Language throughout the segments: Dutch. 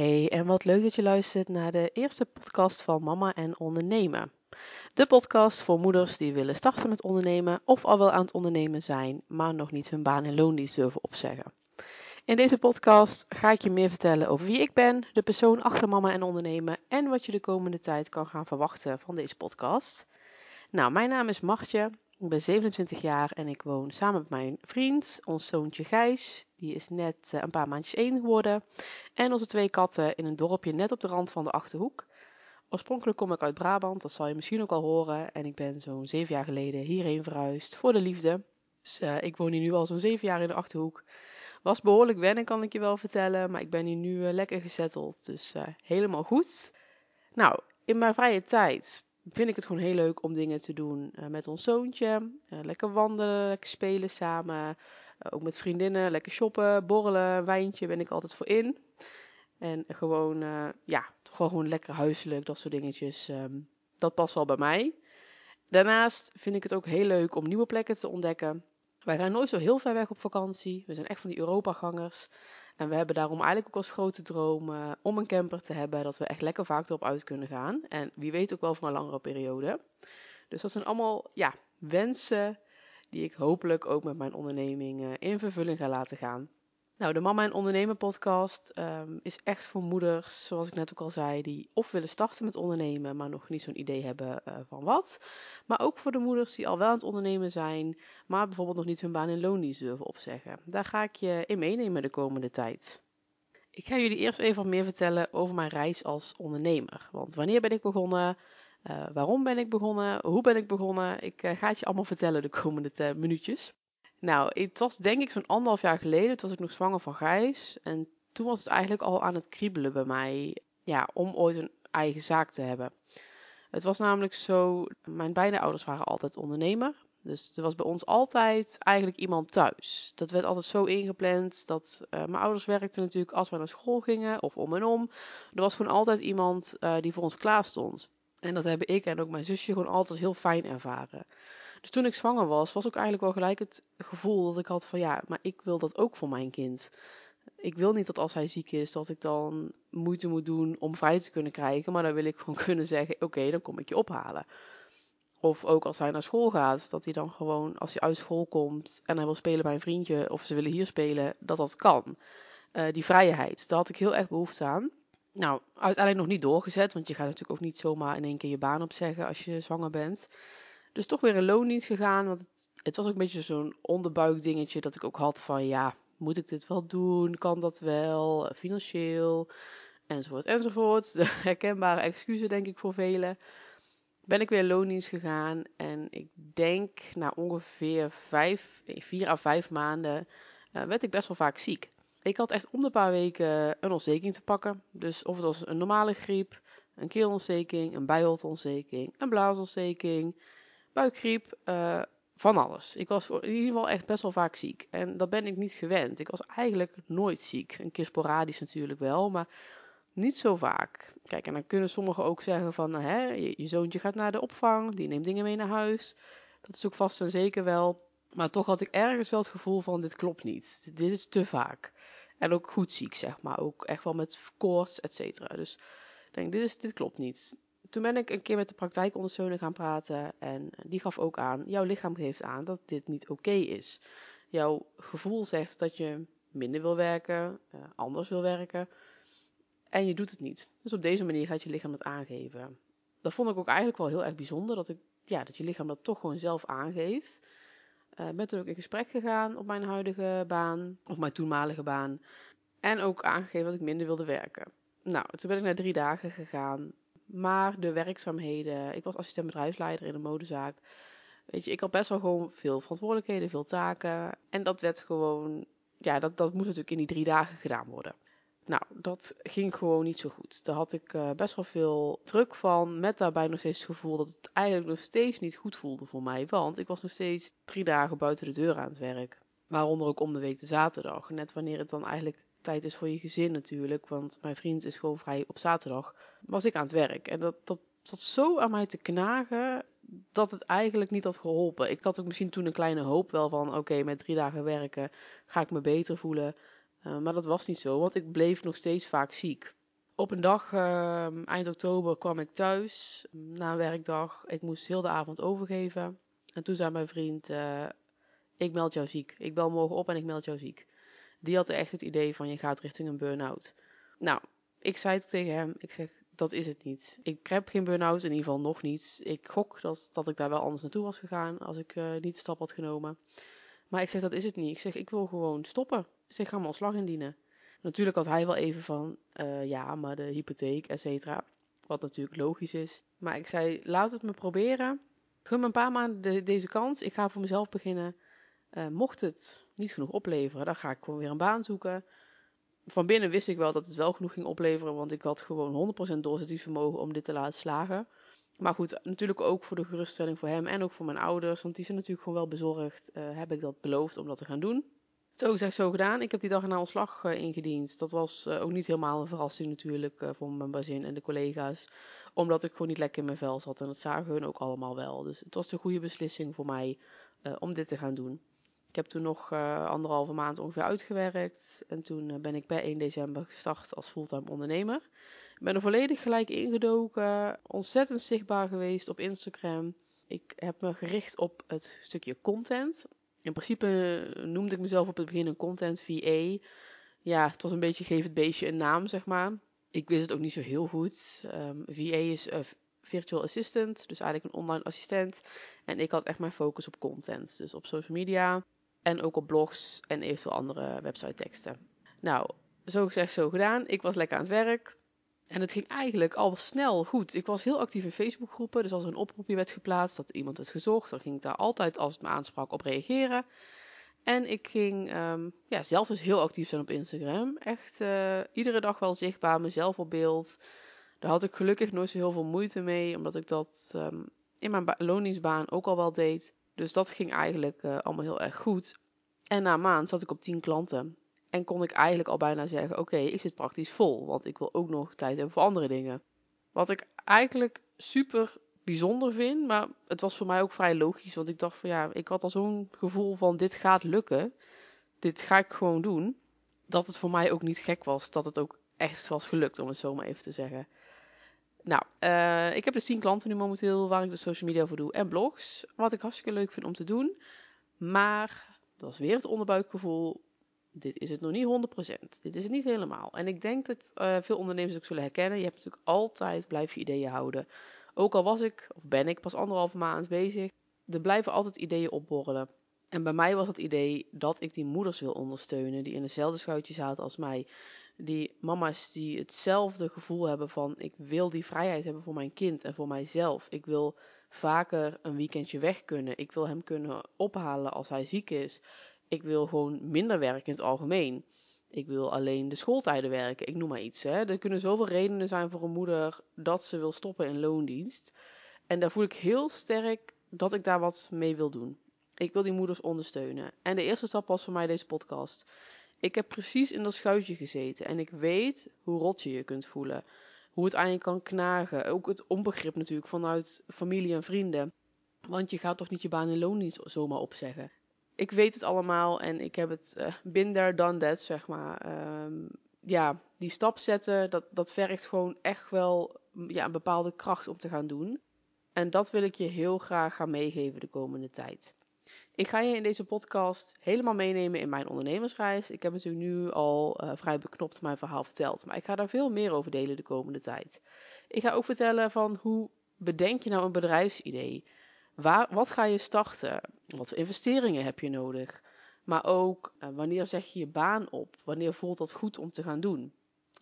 Hey, en wat leuk dat je luistert naar de eerste podcast van Mama en Ondernemen. De podcast voor moeders die willen starten met ondernemen of al wel aan het ondernemen zijn, maar nog niet hun baan en loondienst durven opzeggen. In deze podcast ga ik je meer vertellen over wie ik ben, de persoon achter Mama en Ondernemen en wat je de komende tijd kan gaan verwachten van deze podcast. Nou, mijn naam is Martje, ik ben 27 jaar en ik woon samen met mijn vriend, ons zoontje Gijs, die is net eh, een paar maandjes één geworden, en onze twee katten in een dorpje net op de rand van de Achterhoek. Oorspronkelijk kom ik uit Brabant, dat zal je misschien ook al horen, en ik ben zo'n zeven jaar geleden hierheen verhuisd voor de liefde. Dus uh, ik woon hier nu al zo'n zeven jaar in de Achterhoek. Was behoorlijk wennen, kan ik je wel vertellen, maar ik ben hier nu uh, lekker gezetteld, dus helemaal goed. Nou, in mijn vrije tijd vind ik het gewoon heel leuk om dingen te doen uh, met ons zoontje. Uh, lekker wandelen, lekker spelen samen. Uh, ook met vriendinnen, lekker shoppen, borrelen, wijntje ben ik altijd voor in. En gewoon, ja, toch gewoon lekker huiselijk, dat soort dingetjes. Um, dat past wel bij mij. Daarnaast vind ik het ook heel leuk om nieuwe plekken te ontdekken. Wij gaan nooit zo heel ver weg op vakantie. We zijn echt van die Europa-gangers. En we hebben daarom eigenlijk ook als grote droom uh, om een camper te hebben, dat we echt lekker vaak erop uit kunnen gaan. En wie weet ook wel voor een langere periode. Dus dat zijn allemaal ja, wensen die ik hopelijk ook met mijn onderneming uh, in vervulling ga laten gaan. Nou, de Mama en Ondernemen podcast um, is echt voor moeders, zoals ik net ook al zei, die of willen starten met ondernemen, maar nog niet zo'n idee hebben uh, van wat. Maar ook voor de moeders die al wel aan het ondernemen zijn, maar bijvoorbeeld nog niet hun baan in loondienst durven opzeggen. Daar ga ik je in meenemen de komende tijd. Ik ga jullie eerst even wat meer vertellen over mijn reis als ondernemer. Want wanneer ben ik begonnen? Uh, waarom ben ik begonnen? Hoe ben ik begonnen? Ik uh, ga het je allemaal vertellen de komende minuutjes. Nou, het was denk ik zo'n anderhalf jaar geleden. Toen was ik nog zwanger van Gijs. En toen was het eigenlijk al aan het kriebelen bij mij. Ja, om ooit een eigen zaak te hebben. Het was namelijk zo, mijn beide ouders waren altijd ondernemer. Dus er was bij ons altijd eigenlijk iemand thuis. Dat werd altijd zo ingepland dat uh, mijn ouders werkten natuurlijk als we naar school gingen of om en om. Er was gewoon altijd iemand uh, die voor ons klaar stond. En dat hebben ik en ook mijn zusje gewoon altijd heel fijn ervaren. Dus toen ik zwanger was, was ook eigenlijk wel gelijk het gevoel dat ik had van ja, maar ik wil dat ook voor mijn kind. Ik wil niet dat als hij ziek is, dat ik dan moeite moet doen om vrij te kunnen krijgen. Maar dan wil ik gewoon kunnen zeggen, oké, dan kom ik je ophalen. Of ook als hij naar school gaat, dat hij dan gewoon, als hij uit school komt en hij wil spelen bij een vriendje, of ze willen hier spelen, dat dat kan. Uh, die vrijheid, daar had ik heel erg behoefte aan. Nou, uiteindelijk nog niet doorgezet, want je gaat natuurlijk ook niet zomaar in één keer je baan opzeggen als je zwanger bent. Dus toch weer een loondienst gegaan. Want het, het was ook een beetje zo'n onderbuikdingetje dat ik ook had van ja, moet ik dit wel doen? Kan dat wel? Financieel? Enzovoort, enzovoort. De herkenbare excuses denk ik voor velen. Ben ik weer loondienst gegaan en ik denk na ongeveer vier à vijf maanden uh, werd ik best wel vaak ziek. Ik had echt om de paar weken een ontsteking te pakken. Dus of het was een normale griep, een keelontsteking, een bijholteontsteking, een blaasontsteking, buikgriep, uh, van alles. Ik was in ieder geval echt best wel vaak ziek. En dat ben ik niet gewend. Ik was eigenlijk nooit ziek. Een keer sporadisch natuurlijk wel, maar niet zo vaak. Kijk, en dan kunnen sommigen ook zeggen van, hè, je, je zoontje gaat naar de opvang, die neemt dingen mee naar huis. Dat is ook vast en zeker wel. Maar toch had ik ergens wel het gevoel van, dit klopt niet. Dit is te vaak. En ook goed ziek, zeg maar. Ook echt wel met koorts, et cetera. Dus ik denk, dit, is, dit klopt niet toen ben ik een keer met de praktijkondersteuner gaan praten en die gaf ook aan, jouw lichaam geeft aan dat dit niet oké is. Jouw gevoel zegt dat je minder wil werken, uh, anders wil werken en je doet het niet. Dus op deze manier gaat je lichaam het aangeven. Dat vond ik ook eigenlijk wel heel erg bijzonder, dat, ik, ja, dat je lichaam dat toch gewoon zelf aangeeft. Uh, ben toen ook in gesprek gegaan op mijn huidige baan, of mijn toenmalige baan. En ook aangegeven dat ik minder wilde werken. Nou, toen ben ik naar drie dagen gegaan. Maar de werkzaamheden, ik was assistent bedrijfsleider in een modezaak. Weet je, ik had best wel gewoon veel verantwoordelijkheden, veel taken. En dat werd gewoon, ja, dat, dat moest natuurlijk in die drie dagen gedaan worden. Nou, dat ging gewoon niet zo goed. Daar had ik uh, best wel veel druk van. Met daarbij nog steeds het gevoel dat het eigenlijk nog steeds niet goed voelde voor mij. Want ik was nog steeds drie dagen buiten de deur aan het werk. Waaronder ook om de week de zaterdag. Net wanneer het dan eigenlijk tijd is voor je gezin natuurlijk. Want mijn vriend is gewoon vrij op zaterdag. Was ik aan het werk. En dat, dat zat zo aan mij te knagen. Dat het eigenlijk niet had geholpen. Ik had ook misschien toen een kleine hoop wel van: oké, met drie dagen werken ga ik me beter voelen. Uh, maar dat was niet zo, want ik bleef nog steeds vaak ziek. Op een dag, ehm, eind oktober, kwam ik thuis na een werkdag. Ik moest heel de avond overgeven. En toen zei mijn vriend, uh, ik meld jou ziek. Ik bel morgen op en ik meld jou ziek. Die had echt het idee van, je gaat richting een burn-out. Nou, ik zei het tegen hem, ik zeg, dat is het niet. Ik heb geen burn-out, in ieder geval nog niet. Ik gok dat, dat ik daar wel anders naartoe was gegaan als ik uh, niet de stap had genomen. Maar ik zeg, dat is het niet. Ik zeg, ik wil gewoon stoppen. Ik zeg, ga mijn ontslag indienen. Natuurlijk had hij wel even van, uh, ja, maar de hypotheek, et cetera. Wat natuurlijk logisch is. Maar ik zei, laat het me proberen. Gun me een paar maanden deze kans. Ik ga voor mezelf beginnen. Uh, mocht het niet genoeg opleveren, dan ga ik gewoon weer een baan zoeken. Van binnen wist ik wel dat het wel genoeg ging opleveren, want ik had gewoon 100% doorzettingsvermogen om dit te laten slagen. Maar goed, natuurlijk ook voor de geruststelling voor hem en ook voor mijn ouders, want die zijn natuurlijk gewoon wel bezorgd. Uh, heb ik dat beloofd om dat te gaan doen. Zo gezegd, zo gedaan. Ik heb die dag een ontslag uh, ingediend. Dat was ook niet helemaal een verrassing natuurlijk voor mijn bazin en de collega's. Omdat ik gewoon niet lekker in mijn vel zat. En dat zagen hun ook allemaal wel. Dus het was de goede beslissing voor mij om dit te gaan doen. Ik heb toen nog anderhalve maand ongeveer uitgewerkt. En toen ben ik bij 1 december gestart als fulltime ondernemer. Ik ben er volledig gelijk ingedoken. Ontzettend zichtbaar geweest op Instagram. Ik heb me gericht op het stukje content. In principe noemde ik mezelf op het begin een content VA. Ja, het was een beetje geef het beestje een naam, zeg maar. Ik wist het ook niet zo heel goed. Um, VA is uh, virtual assistant, dus eigenlijk een online assistent. En ik had echt mijn focus op content, dus op social media en ook op blogs en eventueel andere website teksten. Nou, zo gezegd, zo gedaan. Ik was lekker aan het werk. En het ging eigenlijk al snel goed. Ik was heel actief in Facebookgroepen. Dus als er een oproepje werd geplaatst, dat iemand het gezocht, dan ging ik daar altijd, als het me aansprak, op reageren. En ik ging um, ja, zelf dus heel actief zijn op Instagram. Echt uh, iedere dag wel zichtbaar, mezelf op beeld. Daar had ik gelukkig nooit zo heel veel moeite mee, omdat ik dat um, in mijn loningsbaan ook al wel deed. Dus dat ging eigenlijk uh, allemaal heel erg goed. En na een maand zat ik op 10 klanten. En kon ik eigenlijk al bijna zeggen: Oké, ik zit praktisch vol, want ik wil ook nog tijd hebben voor andere dingen. Wat ik eigenlijk super bijzonder vind, maar het was voor mij ook vrij logisch, want ik dacht van ja, ik had al zo'n gevoel van: dit gaat lukken, dit ga ik gewoon doen. Dat het voor mij ook niet gek was dat het ook echt was gelukt, om het zo maar even te zeggen. Nou, uh, ik heb dus 10 klanten nu momenteel waar ik de social media voor doe en blogs. Wat ik hartstikke leuk vind om te doen. Maar dat is weer het onderbuikgevoel dit is het nog niet 100%. Dit is het niet helemaal. En ik denk dat uh, veel ondernemers ook zullen herkennen. Je hebt natuurlijk altijd, blijf je ideeën houden. Ook al was ik, of ben ik pas anderhalve maand bezig, er blijven altijd ideeën opborrelen. En bij mij was het idee dat ik die moeders wil ondersteunen, die in hetzelfde schuitje zaten als mij. Die mama's die hetzelfde gevoel hebben van ik wil die vrijheid hebben voor mijn kind en voor mijzelf. Ik wil vaker een weekendje weg kunnen. Ik wil hem kunnen ophalen als hij ziek is. Ik wil gewoon minder werken in het algemeen. Ik wil alleen de schooltijden werken. Ik noem maar iets. Hè. Er kunnen zoveel redenen zijn voor een moeder dat ze wil stoppen in loondienst. En daar voel ik heel sterk dat ik daar wat mee wil doen. Ik wil die moeders ondersteunen. En de eerste stap was voor mij deze podcast. Ik heb precies in dat schuitje gezeten en ik weet hoe rot je je kunt voelen. Hoe het aan je kan knagen. Ook het onbegrip natuurlijk vanuit familie en vrienden. Want je gaat toch niet je baan in loondienst zomaar opzeggen ik weet het allemaal en ik heb het uh, been there, done that, zeg maar. Um, ja, die stap zetten, dat, dat vergt gewoon echt wel ja, een bepaalde kracht om te gaan doen. En dat wil ik je heel graag gaan meegeven de komende tijd. Ik ga je in deze podcast helemaal meenemen in mijn ondernemersreis. Ik heb natuurlijk nu al uh, vrij beknopt mijn verhaal verteld, maar ik ga daar veel meer over delen de komende tijd. Ik ga ook vertellen van hoe bedenk je nou een bedrijfsidee? Waar, wat ga je starten? Wat voor investeringen heb je nodig? Maar ook uh, wanneer zeg je je baan op? Wanneer voelt dat goed om te gaan doen?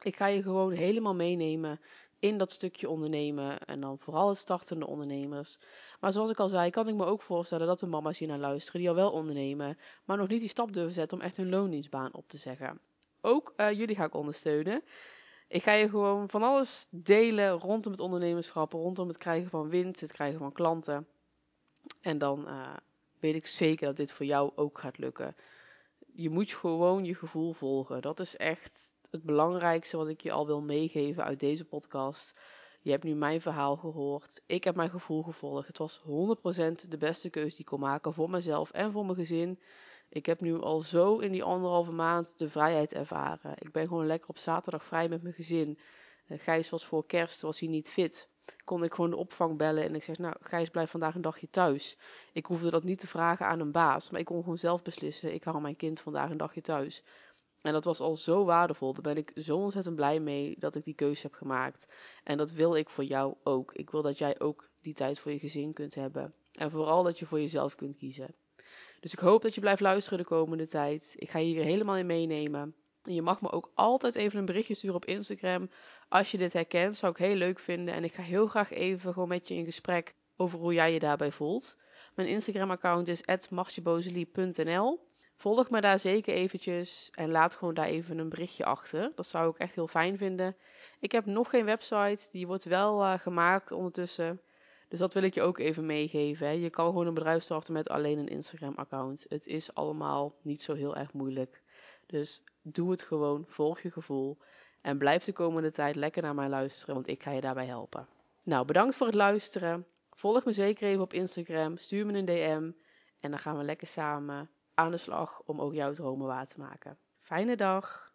Ik ga je gewoon helemaal meenemen in dat stukje ondernemen en dan vooral het startende ondernemers. Maar zoals ik al zei, kan ik me ook voorstellen dat de mama's hier naar luisteren die al wel ondernemen, maar nog niet die stap durven zetten om echt hun loondienstbaan op te zeggen. Ook uh, jullie ga ik ondersteunen. Ik ga je gewoon van alles delen rondom het ondernemerschap, rondom het krijgen van winst, het krijgen van klanten. En dan uh, weet ik zeker dat dit voor jou ook gaat lukken. Je moet gewoon je gevoel volgen. Dat is echt het belangrijkste wat ik je al wil meegeven uit deze podcast. Je hebt nu mijn verhaal gehoord. Ik heb mijn gevoel gevolgd. Het was 100% de beste keuze die ik kon maken voor mezelf en voor mijn gezin. Ik heb nu al zo in die anderhalve maand de vrijheid ervaren. Ik ben gewoon lekker op zaterdag vrij met mijn gezin. Uh, Gijs was voor kerst, was hij niet fit. Kon ik gewoon de opvang bellen en ik zeg, nou Gijs blijf vandaag een dagje thuis. Ik hoefde dat niet te vragen aan een baas, maar ik kon gewoon zelf beslissen, ik hou mijn kind vandaag een dagje thuis. En dat was al zo waardevol. Daar ben ik zo ontzettend blij mee dat ik die keuze heb gemaakt. En dat wil ik voor jou ook. Ik wil dat jij ook die tijd voor je gezin kunt hebben. En vooral dat je voor jezelf kunt kiezen. Dus ik hoop dat je blijft luisteren de komende tijd. Ik ga je hier helemaal in meenemen. En je mag me ook altijd even een berichtje sturen op Instagram. Als je dit herkent, zou ik heel leuk vinden. En ik ga heel graag even gewoon met je in gesprek over hoe jij je daarbij voelt. Mijn Instagram-account is @martjebozelie.nl. Volg me daar zeker eventjes en laat gewoon daar even een berichtje achter. Dat zou ik echt heel fijn vinden. Ik heb nog geen website, die wordt wel uh, gemaakt ondertussen. Dus dat wil ik je ook even meegeven. Hè. Je kan gewoon een bedrijf starten met alleen een Instagram-account. Het is allemaal niet zo heel erg moeilijk. Dus doe het gewoon, volg je gevoel. En blijf de komende tijd lekker naar mij luisteren, want ik ga je daarbij helpen. Nou, bedankt voor het luisteren. Volg me zeker even op Instagram. Stuur me een DM. En dan gaan we lekker samen aan de slag om ook jouw dromen waar te maken. Fijne dag!